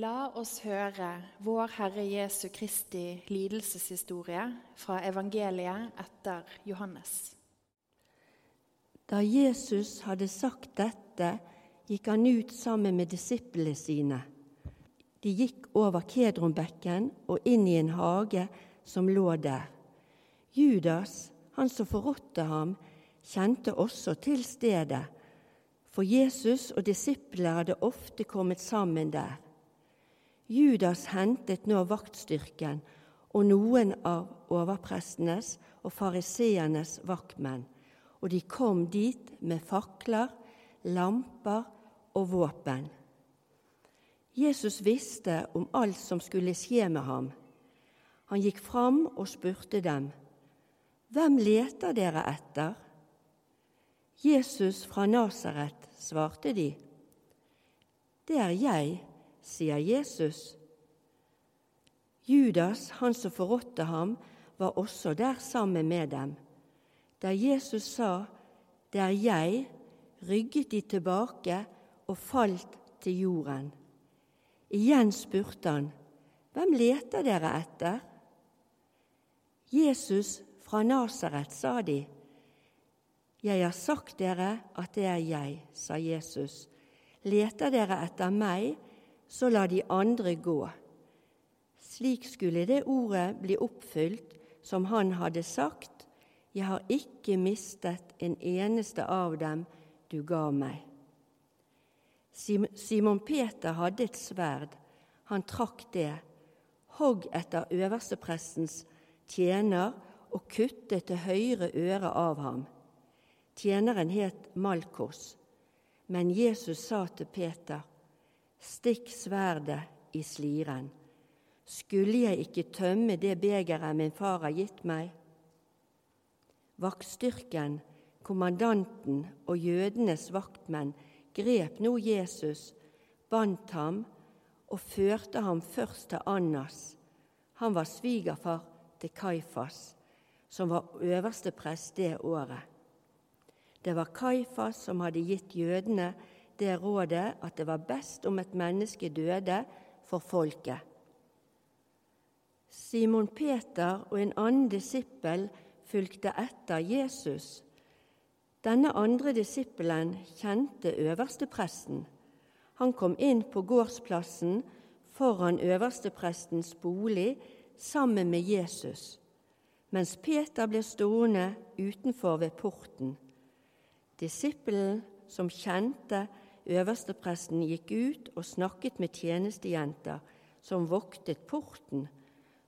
La oss høre vår Herre Jesu Kristi lidelseshistorie fra evangeliet etter Johannes. Da Jesus hadde sagt dette, gikk han ut sammen med disiplene sine. De gikk over Kedronbekken og inn i en hage som lå der. Judas, han som forrådte ham, kjente også til stedet, for Jesus og disiplene hadde ofte kommet sammen der. Judas hentet nå vaktstyrken og noen av overprestenes og fariseernes vaktmenn, og de kom dit med fakler, lamper og våpen. Jesus visste om alt som skulle skje med ham. Han gikk fram og spurte dem, Hvem leter dere etter? Jesus fra Nasaret, svarte de. Det er jeg, sier Jesus. Judas, han som forrådte ham, var også der sammen med dem. Da Jesus sa 'Det er jeg', rygget de tilbake og falt til jorden. Igjen spurte han, 'Hvem leter dere etter?' Jesus fra Nasaret, sa de. 'Jeg har sagt dere at det er jeg', sa Jesus. 'Leter dere etter meg?' Så la de andre gå. Slik skulle det ordet bli oppfylt som han hadde sagt, Jeg har ikke mistet en eneste av dem du ga meg. Simon Peter hadde et sverd. Han trakk det, hogg etter øversteprestens tjener og kuttet det høyre øret av ham. Tjeneren het Malkos, men Jesus sa til Peter, Stikk sverdet i sliren. Skulle jeg ikke tømme det begeret min far har gitt meg? Vaktstyrken, kommandanten og jødenes vaktmenn grep nå Jesus, bandt ham og førte ham først til Annas. Han var svigerfar til Kaifas, som var øverste prest det året. Det var Kaifas som hadde gitt jødene det rådet at det var best om et menneske døde for folket. Simon Peter og en annen disippel fulgte etter Jesus. Denne andre disippelen kjente øverstepresten. Han kom inn på gårdsplassen foran øversteprestens bolig sammen med Jesus, mens Peter ble stående utenfor ved porten. Disippelen som kjente Øverstepresten gikk ut og snakket med tjenestejenta som voktet porten,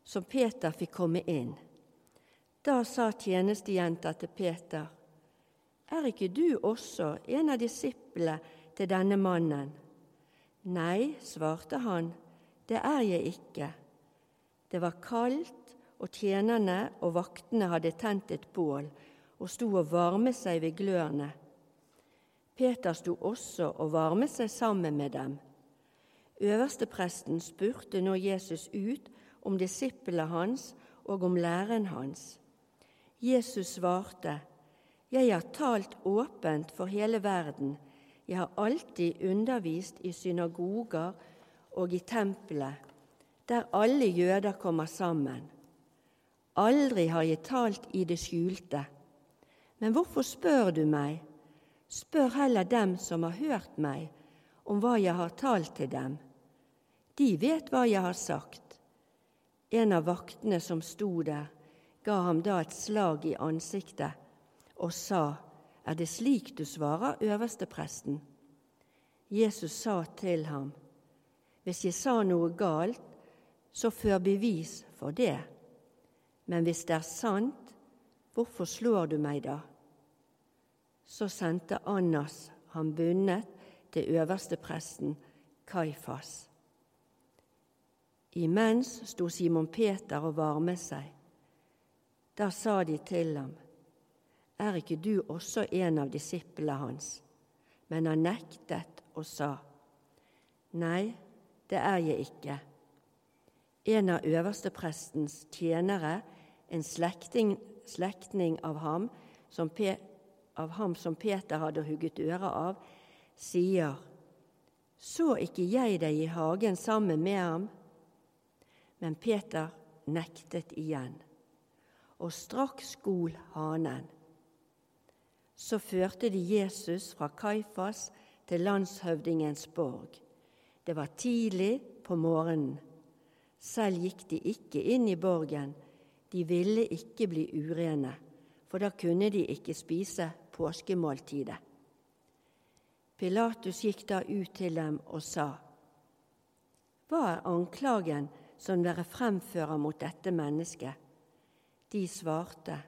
så Peter fikk komme inn. Da sa tjenestejenta til Peter, Er ikke du også en av disiplene til denne mannen? Nei, svarte han, det er jeg ikke. Det var kaldt, og tjenerne og vaktene hadde tent et bål og sto og varmet seg ved glørne. Peter sto også og varmet seg sammen med dem. Øverstepresten spurte nå Jesus ut om disippelet hans og om læreren hans. Jesus svarte, Jeg har talt åpent for hele verden. Jeg har alltid undervist i synagoger og i tempelet, der alle jøder kommer sammen. Aldri har jeg talt i det skjulte. Men hvorfor spør du meg? Spør heller dem som har hørt meg, om hva jeg har talt til dem. De vet hva jeg har sagt. En av vaktene som sto der, ga ham da et slag i ansiktet og sa, Er det slik du svarer øverstepresten? Jesus sa til ham, Hvis jeg sa noe galt, så før bevis for det. Men hvis det er sant, hvorfor slår du meg da? Så sendte Annas ham bundet til øverstepresten Kaifas. Imens sto Simon Peter og varmet seg. Da sa de til ham, Er ikke du også en av disiplene hans? Men han nektet og sa, Nei, det er jeg ikke. En av øversteprestens tjenere, en slektning, slektning av ham, som Peter av ham som Peter hadde hugget øret av, sier:" Så ikke jeg deg i hagen sammen med ham? Men Peter nektet igjen, og straks skol hanen. Så førte de Jesus fra Kaifas til landshøvdingens borg. Det var tidlig på morgenen. Selv gikk de ikke inn i borgen, de ville ikke bli urene, for da kunne de ikke spise påskemåltidet. Pilatus gikk da ut til dem og sa, Hva er anklagen som dere fremfører mot dette mennesket? De svarte,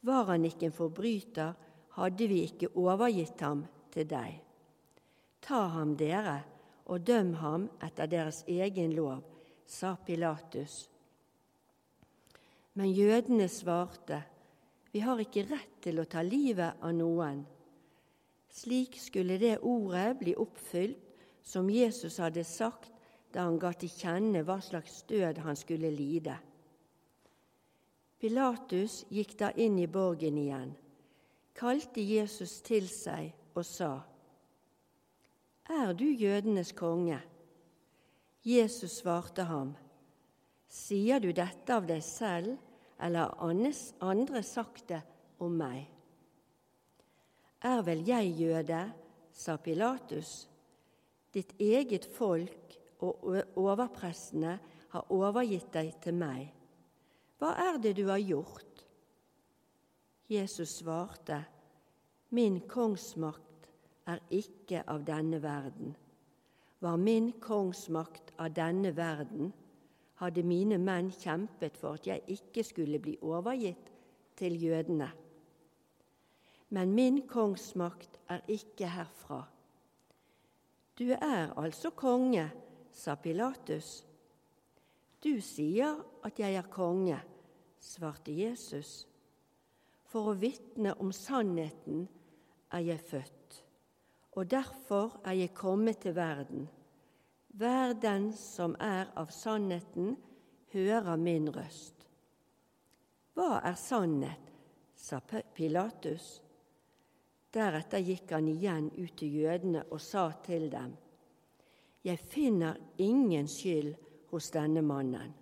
Var han ikke en forbryter, hadde vi ikke overgitt ham til deg. Ta ham, dere, og døm ham etter deres egen lov, sa Pilatus. Men jødene svarte, Vi har ikke rett til å ta livet av noen. Slik skulle det ordet bli oppfylt som Jesus hadde sagt da han ga til kjenne hva slags død han skulle lide. Pilatus gikk da inn i borgen igjen, kalte Jesus til seg og sa, Er du jødenes konge? Jesus svarte ham, Sier du dette av deg selv, eller andre sagt det om meg? Er vel jeg jøde, sa Pilatus. Ditt eget folk og overprestene har overgitt deg til meg. Hva er det du har gjort? Jesus svarte, Min kongsmakt er ikke av denne verden. Var min kongsmakt av denne verden, hadde mine menn kjempet for at jeg ikke skulle bli overgitt til jødene men min kongsmakt er ikke herfra. Du er altså konge, sa Pilatus. Du sier at jeg er konge, svarte Jesus. For å vitne om sannheten er jeg født, og derfor er jeg kommet til verden. Hver den som er av sannheten, hører min røst. Hva er sannhet? sa Pilatus. Deretter gikk han igjen ut til jødene og sa til dem:" Jeg finner ingen skyld hos denne mannen.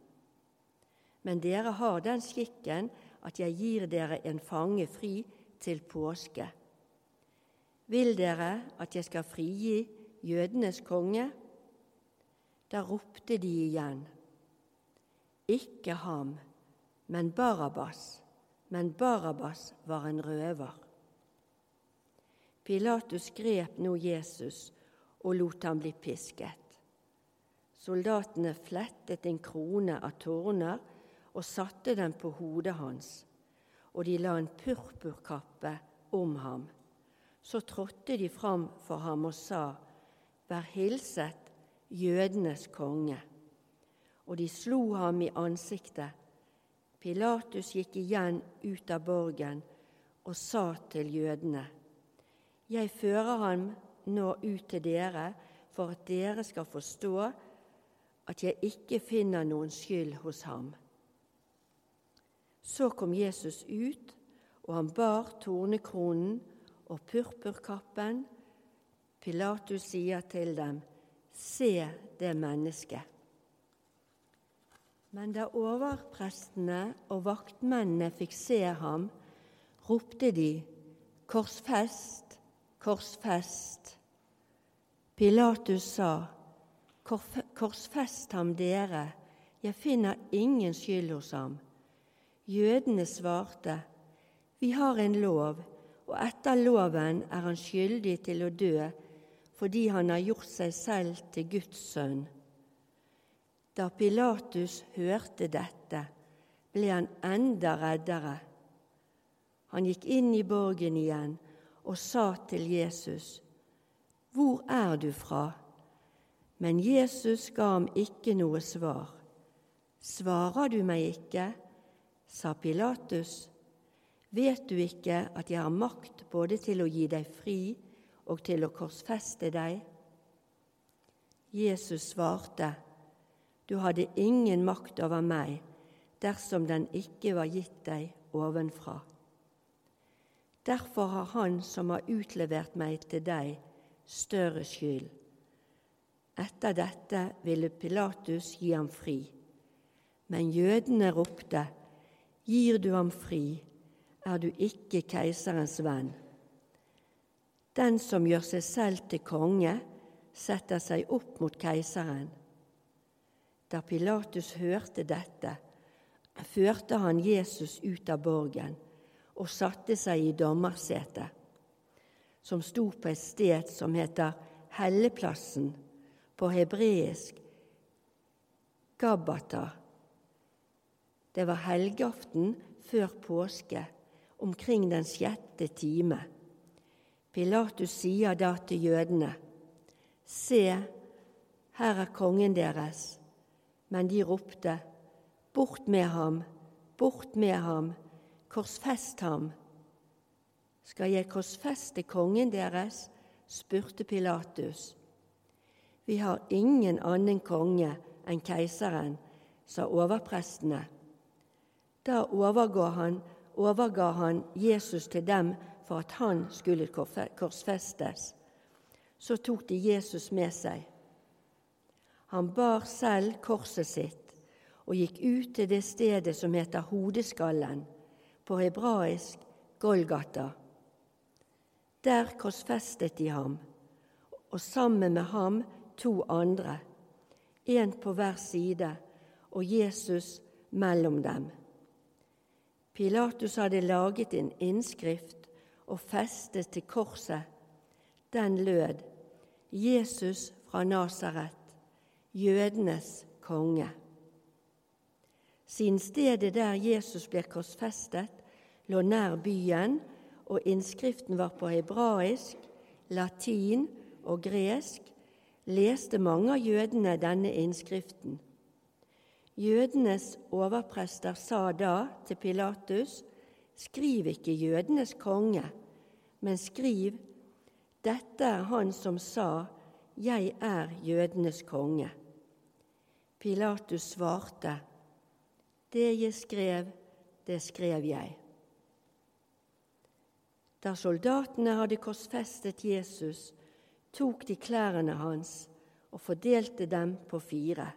Men dere har den skikken at jeg gir dere en fange fri til påske. Vil dere at jeg skal frigi jødenes konge? Da ropte de igjen. Ikke ham, men Barabas. Men Barabas var en røver. Pilatus grep nå Jesus og lot ham bli pisket. Soldatene flettet en krone av torner og satte den på hodet hans, og de la en purpurkappe om ham. Så trådte de fram for ham og sa, Vær hilset, jødenes konge. Og de slo ham i ansiktet. Pilatus gikk igjen ut av borgen og sa til jødene:" Jeg fører ham nå ut til dere for at dere skal forstå at jeg ikke finner noen skyld hos ham. Så kom Jesus ut, og han bar tornekronen og purpurkappen. Pilatus sier til dem, Se det mennesket. Men da overprestene og vaktmennene fikk se ham, ropte de, Korsfest! korsfest. Pilatus sa, korsfest ham dere, jeg finner ingen skyld hos ham. Jødene svarte, vi har en lov, og etter loven er han skyldig til å dø fordi han har gjort seg selv til Guds sønn. Da Pilatus hørte dette, ble han enda reddere. Han gikk inn i borgen igjen og sa til Jesus, Hvor er du fra? Men Jesus ga ham ikke noe svar. Svarer du meg ikke? sa Pilatus. Vet du ikke at jeg har makt både til å gi deg fri og til å korsfeste deg? Jesus svarte, Du hadde ingen makt over meg dersom den ikke var gitt deg ovenfra. Derfor har Han som har utlevert meg til deg, større skyld. Etter dette ville Pilatus gi ham fri. Men jødene ropte, Gir du ham fri, er du ikke keiserens venn. Den som gjør seg selv til konge, setter seg opp mot keiseren. Da Pilatus hørte dette, førte han Jesus ut av borgen og satte seg i dommersetet, som sto på et sted som heter Helleplassen, på hebreisk Gabbata. Det var helgeaften før påske, omkring den sjette time. Pilatus sier da til jødene, Se, her er kongen deres. Men de ropte, Bort med ham, bort med ham, korsfest ham. Skal jeg korsfeste kongen deres? spurte Pilatus. Vi har ingen annen konge enn keiseren, sa overprestene. Da overga han, overga han Jesus til dem for at han skulle korsfestes. Så tok de Jesus med seg. Han bar selv korset sitt og gikk ut til det stedet som heter Hodeskallen, på hebraisk Golgata. Der korsfestet de ham, og sammen med ham to andre, én på hver side og Jesus mellom dem. Pilatus hadde laget en innskrift og festet til korset. Den lød Jesus fra Nasaret, jødenes konge. Siden stedet der Jesus ble korsfestet, lå nær byen, og innskriften var på hebraisk, latin og gresk, leste mange av jødene denne innskriften. Jødenes overprester sa da til Pilatus, skriv ikke jødenes konge, men skriv, dette er han som sa, jeg er jødenes konge. Pilatus svarte, det jeg skrev, det skrev jeg. Da soldatene hadde korsfestet Jesus, tok de klærne hans og fordelte dem på fire,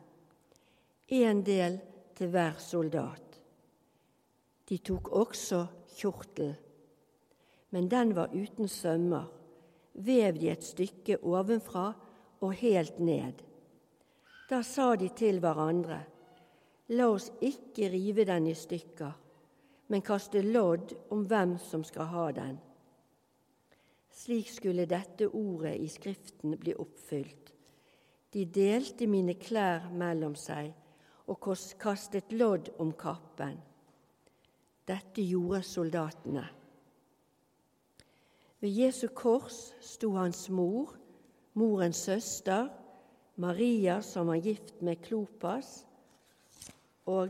én del til hver soldat. De tok også kjortel, men den var uten sømmer, vevd i et stykke ovenfra og helt ned. Da sa de til hverandre, la oss ikke rive den i stykker, men kaste lodd om hvem som skal ha den. Slik skulle dette ordet i Skriften bli oppfylt. De delte mine klær mellom seg og kastet lodd om kappen. Dette gjorde soldatene. Ved Jesu kors sto hans mor, morens søster, Maria som var gift med Klopas, og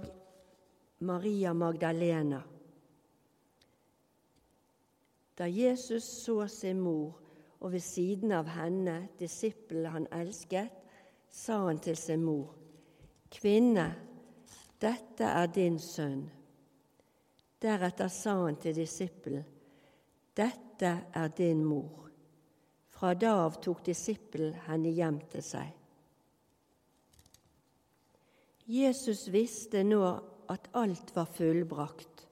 Maria Magdalena. Da Jesus så sin mor og ved siden av henne disippelen han elsket, sa han til sin mor, Kvinne, dette er din sønn. Deretter sa han til disippelen, Dette er din mor. Fra da av tok disippelen henne hjem til seg. Jesus visste nå at alt var fullbrakt,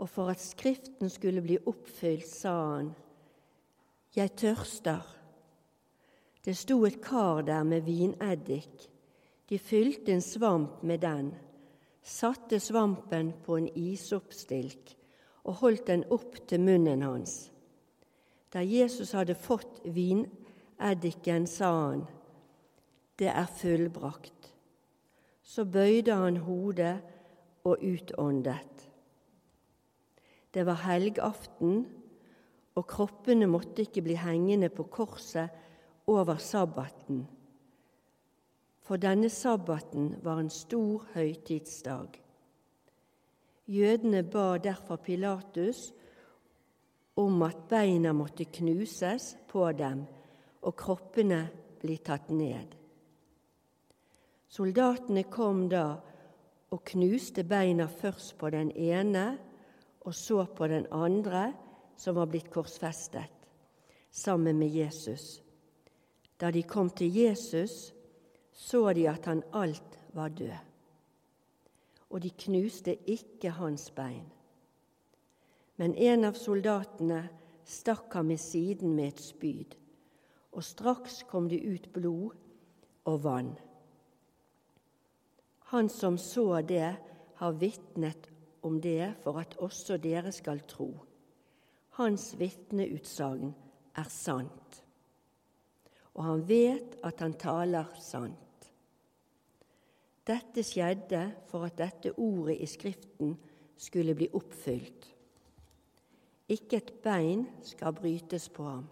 og for at Skriften skulle bli oppfylt, sa han, Jeg tørster. Det sto et kar der med vineddik. De fylte en svamp med den, satte svampen på en isoppstilk og holdt den opp til munnen hans. Da Jesus hadde fått vineddiken, sa han, Det er fullbrakt. Så bøyde han hodet og utåndet. Det var helgaften, og kroppene måtte ikke bli hengende på korset over sabbaten, for denne sabbaten var en stor høytidsdag. Jødene ba derfor Pilatus om at beina måtte knuses på dem og kroppene bli tatt ned. Soldatene kom da og knuste beina først på den ene og så på den andre som var blitt korsfestet sammen med Jesus. Da de kom til Jesus, så de at han alt var død. Og de knuste ikke hans bein. Men en av soldatene stakk ham i siden med et spyd, og straks kom det ut blod og vann. Han som så det, har vitnet om det for at også dere skal tro. Hans vitneutsagn er sant, og han vet at han taler sant. Dette skjedde for at dette ordet i Skriften skulle bli oppfylt. Ikke et bein skal brytes på ham.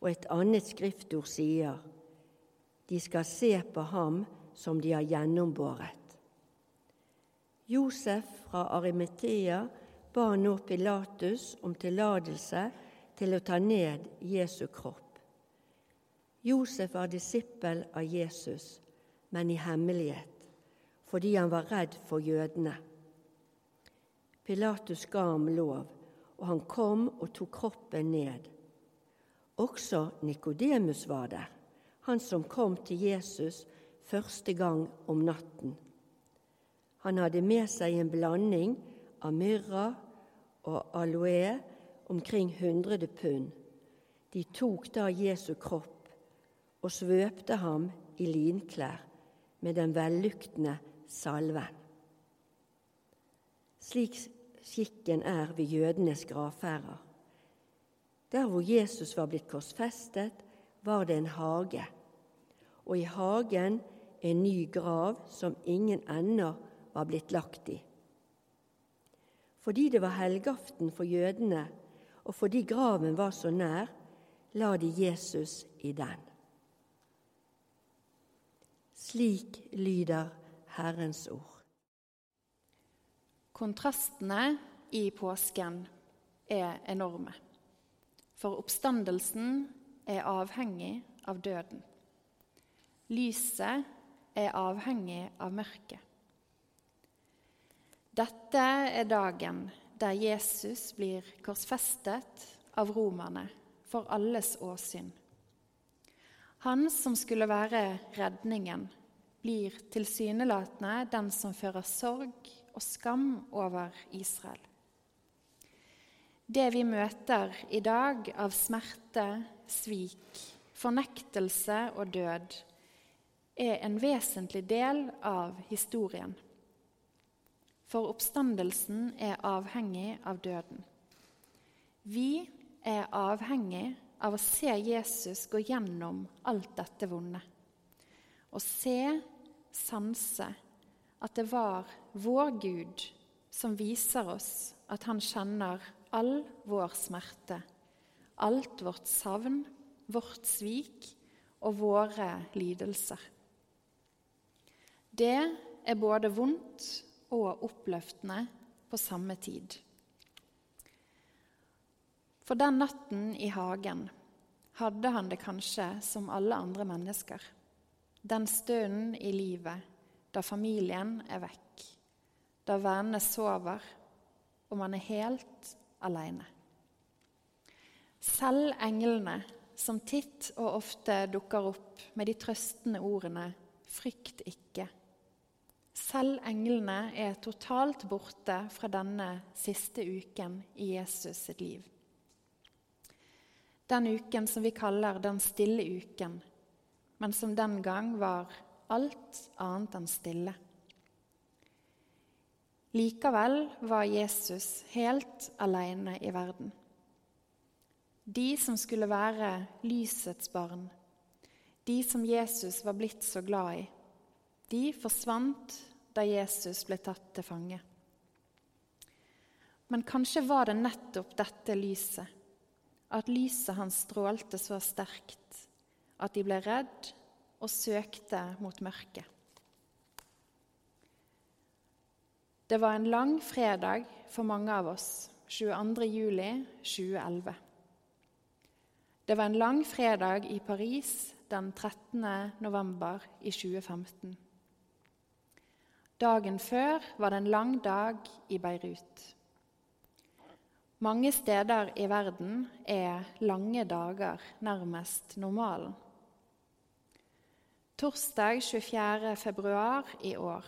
Og et annet skriftord sier, de skal se på ham som de har gjennombåret. Josef fra Arimetea ba nå Pilatus om tillatelse til å ta ned Jesu kropp. Josef var disippel av Jesus men i hemmelighet, fordi han var redd for jødene. Pilatus ga ham lov, og han kom og tok kroppen ned. Også Nikodemus var der, han som kom til Jesus første gang om natten. Han hadde med seg en blanding av myrra og aloe, omkring 100 pund. De tok da Jesu kropp og svøpte ham i linklær med den velluktende salven. Slik skikken er ved jødenes gravferder. Der hvor Jesus var blitt korsfestet, var det en hage, og i hagen en ny grav som ingen ennå var blitt lagt i. Fordi det var helgaften for jødene, og fordi graven var så nær, la de Jesus i den. Slik lyder Herrens ord. Kontrastene i påsken er enorme. For oppstandelsen er avhengig av døden. Lyset er avhengig av mørket. Dette er dagen der Jesus blir korsfestet av romerne for alles åsyn. Han som skulle være redningen, blir tilsynelatende den som fører sorg og skam over Israel. Det vi møter i dag av smerte, svik, fornektelse og død, er en vesentlig del av historien. For oppstandelsen er avhengig av døden. Vi er avhengig av å se Jesus gå gjennom alt dette vonde. Og se, sanse, at det var vår Gud som viser oss at han kjenner all vår smerte, alt vårt savn, vårt svik og våre lidelser. Det er både vondt og oppløftende på samme tid. For den natten i hagen hadde han det kanskje som alle andre mennesker. Den stunden i livet da familien er vekk, da vennene sover og man er helt alene. Selv englene, som titt og ofte dukker opp med de trøstende ordene 'frykt ikke', selv englene er totalt borte fra denne siste uken i Jesus sitt liv den uken som vi kaller den stille uken, men som den gang var alt annet enn stille. Likevel var Jesus helt alene i verden. De som skulle være lysets barn, de som Jesus var blitt så glad i, de forsvant da Jesus ble tatt til fange. Men kanskje var det nettopp dette lyset at lyset hans strålte så sterkt at de ble redd og søkte mot mørket. Det var en lang fredag for mange av oss, 22. juli 2011. Det var en lang fredag i Paris den 13. november i 2015. Dagen før var det en lang dag i Beirut. Mange steder i verden er lange dager nærmest normalen. Torsdag 24. februar i år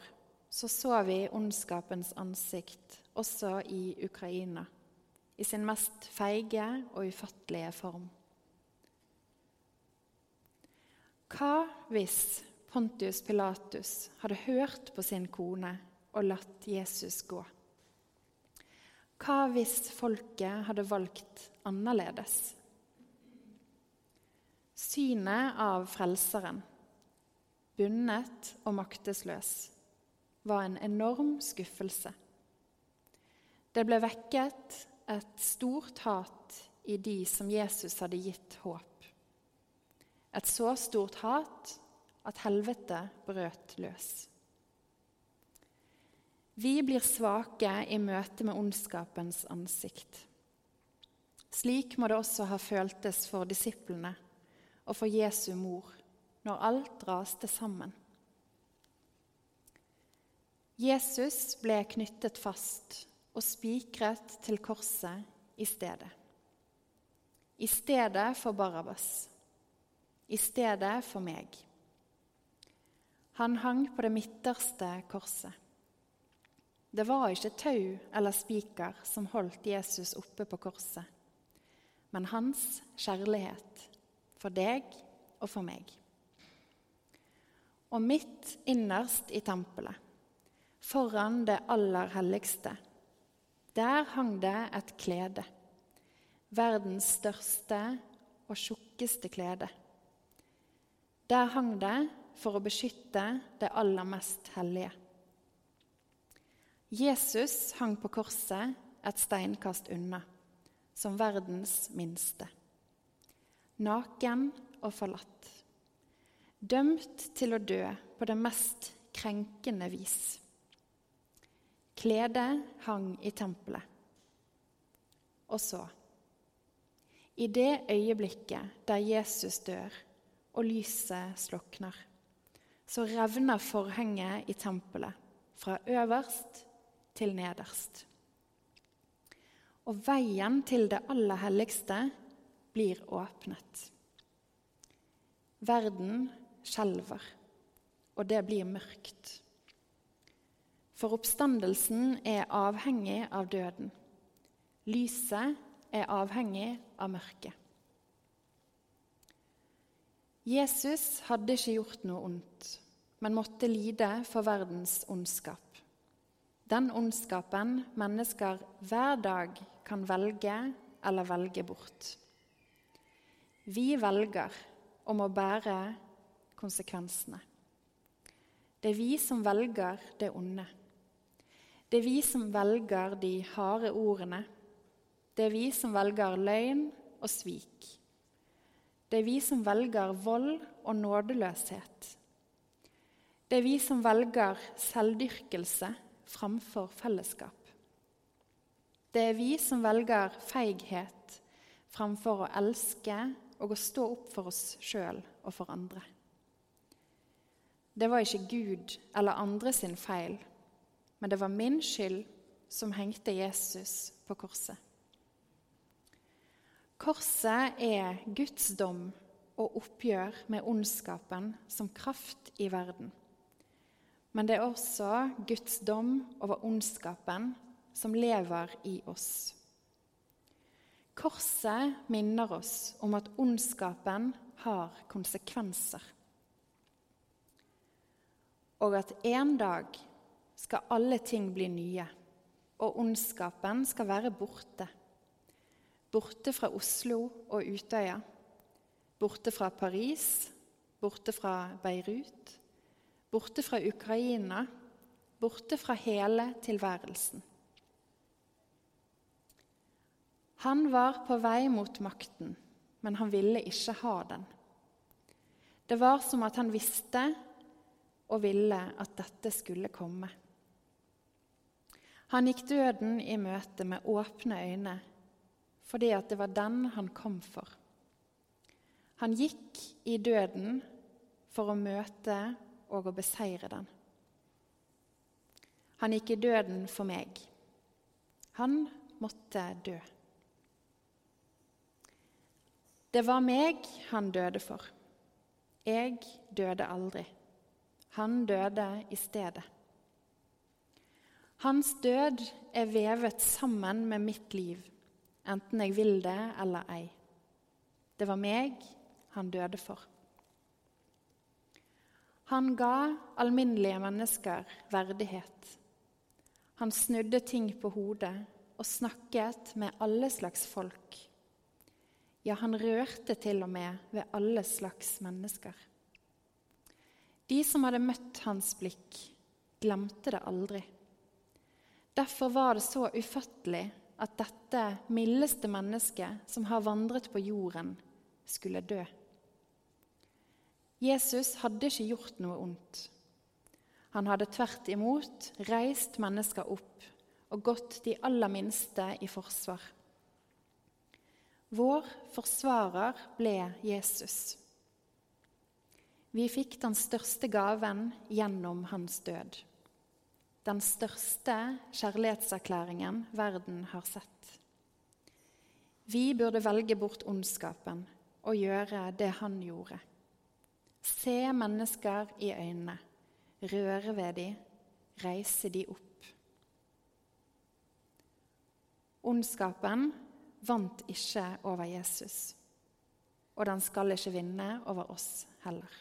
så, så vi ondskapens ansikt også i Ukraina, i sin mest feige og ufattelige form. Hva hvis Pontius Pilatus hadde hørt på sin kone og latt Jesus gå? Hva hvis folket hadde valgt annerledes? Synet av Frelseren, bundet og maktesløs, var en enorm skuffelse. Det ble vekket et stort hat i de som Jesus hadde gitt håp. Et så stort hat at helvete brøt løs. Vi blir svake i møte med ondskapens ansikt. Slik må det også ha føltes for disiplene og for Jesu mor når alt raste sammen. Jesus ble knyttet fast og spikret til korset i stedet. I stedet for Barabas. I stedet for meg. Han hang på det midterste korset. Det var ikke tau eller spiker som holdt Jesus oppe på korset, men hans kjærlighet for deg og for meg. Og midt innerst i tempelet, foran det aller helligste, der hang det et klede. Verdens største og tjukkeste klede. Der hang det for å beskytte det aller mest hellige. Jesus hang på korset et steinkast unna, som verdens minste naken og forlatt. Dømt til å dø på det mest krenkende vis. Kledet hang i tempelet. Og så, i det øyeblikket der Jesus dør og lyset slukner, så revner forhenget i tempelet fra øverst til nederst. Og veien til det aller helligste blir åpnet. Verden skjelver, og det blir mørkt. For oppstandelsen er avhengig av døden. Lyset er avhengig av mørket. Jesus hadde ikke gjort noe ondt, men måtte lide for verdens ondskap. Den ondskapen mennesker hver dag kan velge eller velge bort. Vi velger om å bære konsekvensene. Det er vi som velger det onde. Det er vi som velger de harde ordene. Det er vi som velger løgn og svik. Det er vi som velger vold og nådeløshet. Det er vi som velger selvdyrkelse framfor fellesskap. Det er vi som velger feighet framfor å elske og å stå opp for oss sjøl og for andre. Det var ikke Gud eller andre sin feil, men det var min skyld som hengte Jesus på korset. Korset er Guds dom og oppgjør med ondskapen som kraft i verden. Men det er også Guds dom over ondskapen som lever i oss. Korset minner oss om at ondskapen har konsekvenser. Og at en dag skal alle ting bli nye, og ondskapen skal være borte. Borte fra Oslo og Utøya, borte fra Paris, borte fra Beirut, borte fra Ukraina, borte fra hele tilværelsen. Han var på vei mot makten, men han ville ikke ha den. Det var som at han visste og ville at dette skulle komme. Han gikk døden i møte med åpne øyne fordi at det var den han kom for. Han gikk i døden for å møte og å beseire den. Han gikk i døden for meg. Han måtte dø. Det var meg han døde for. Jeg døde aldri. Han døde i stedet. Hans død er vevet sammen med mitt liv, enten jeg vil det eller ei. Det var meg han døde for. Han ga alminnelige mennesker verdighet. Han snudde ting på hodet og snakket med alle slags folk. Ja, han rørte til og med ved alle slags mennesker. De som hadde møtt hans blikk, glemte det aldri. Derfor var det så ufattelig at dette mildeste mennesket som har vandret på jorden, skulle dø. Jesus hadde ikke gjort noe ondt. Han hadde tvert imot reist mennesker opp og gått de aller minste i forsvar. Vår forsvarer ble Jesus. Vi fikk den største gaven gjennom hans død. Den største kjærlighetserklæringen verden har sett. Vi burde velge bort ondskapen og gjøre det han gjorde. Se mennesker i øynene, røre ved dem, reise dem opp. Ondskapen vant ikke over Jesus, og den skal ikke vinne over oss heller.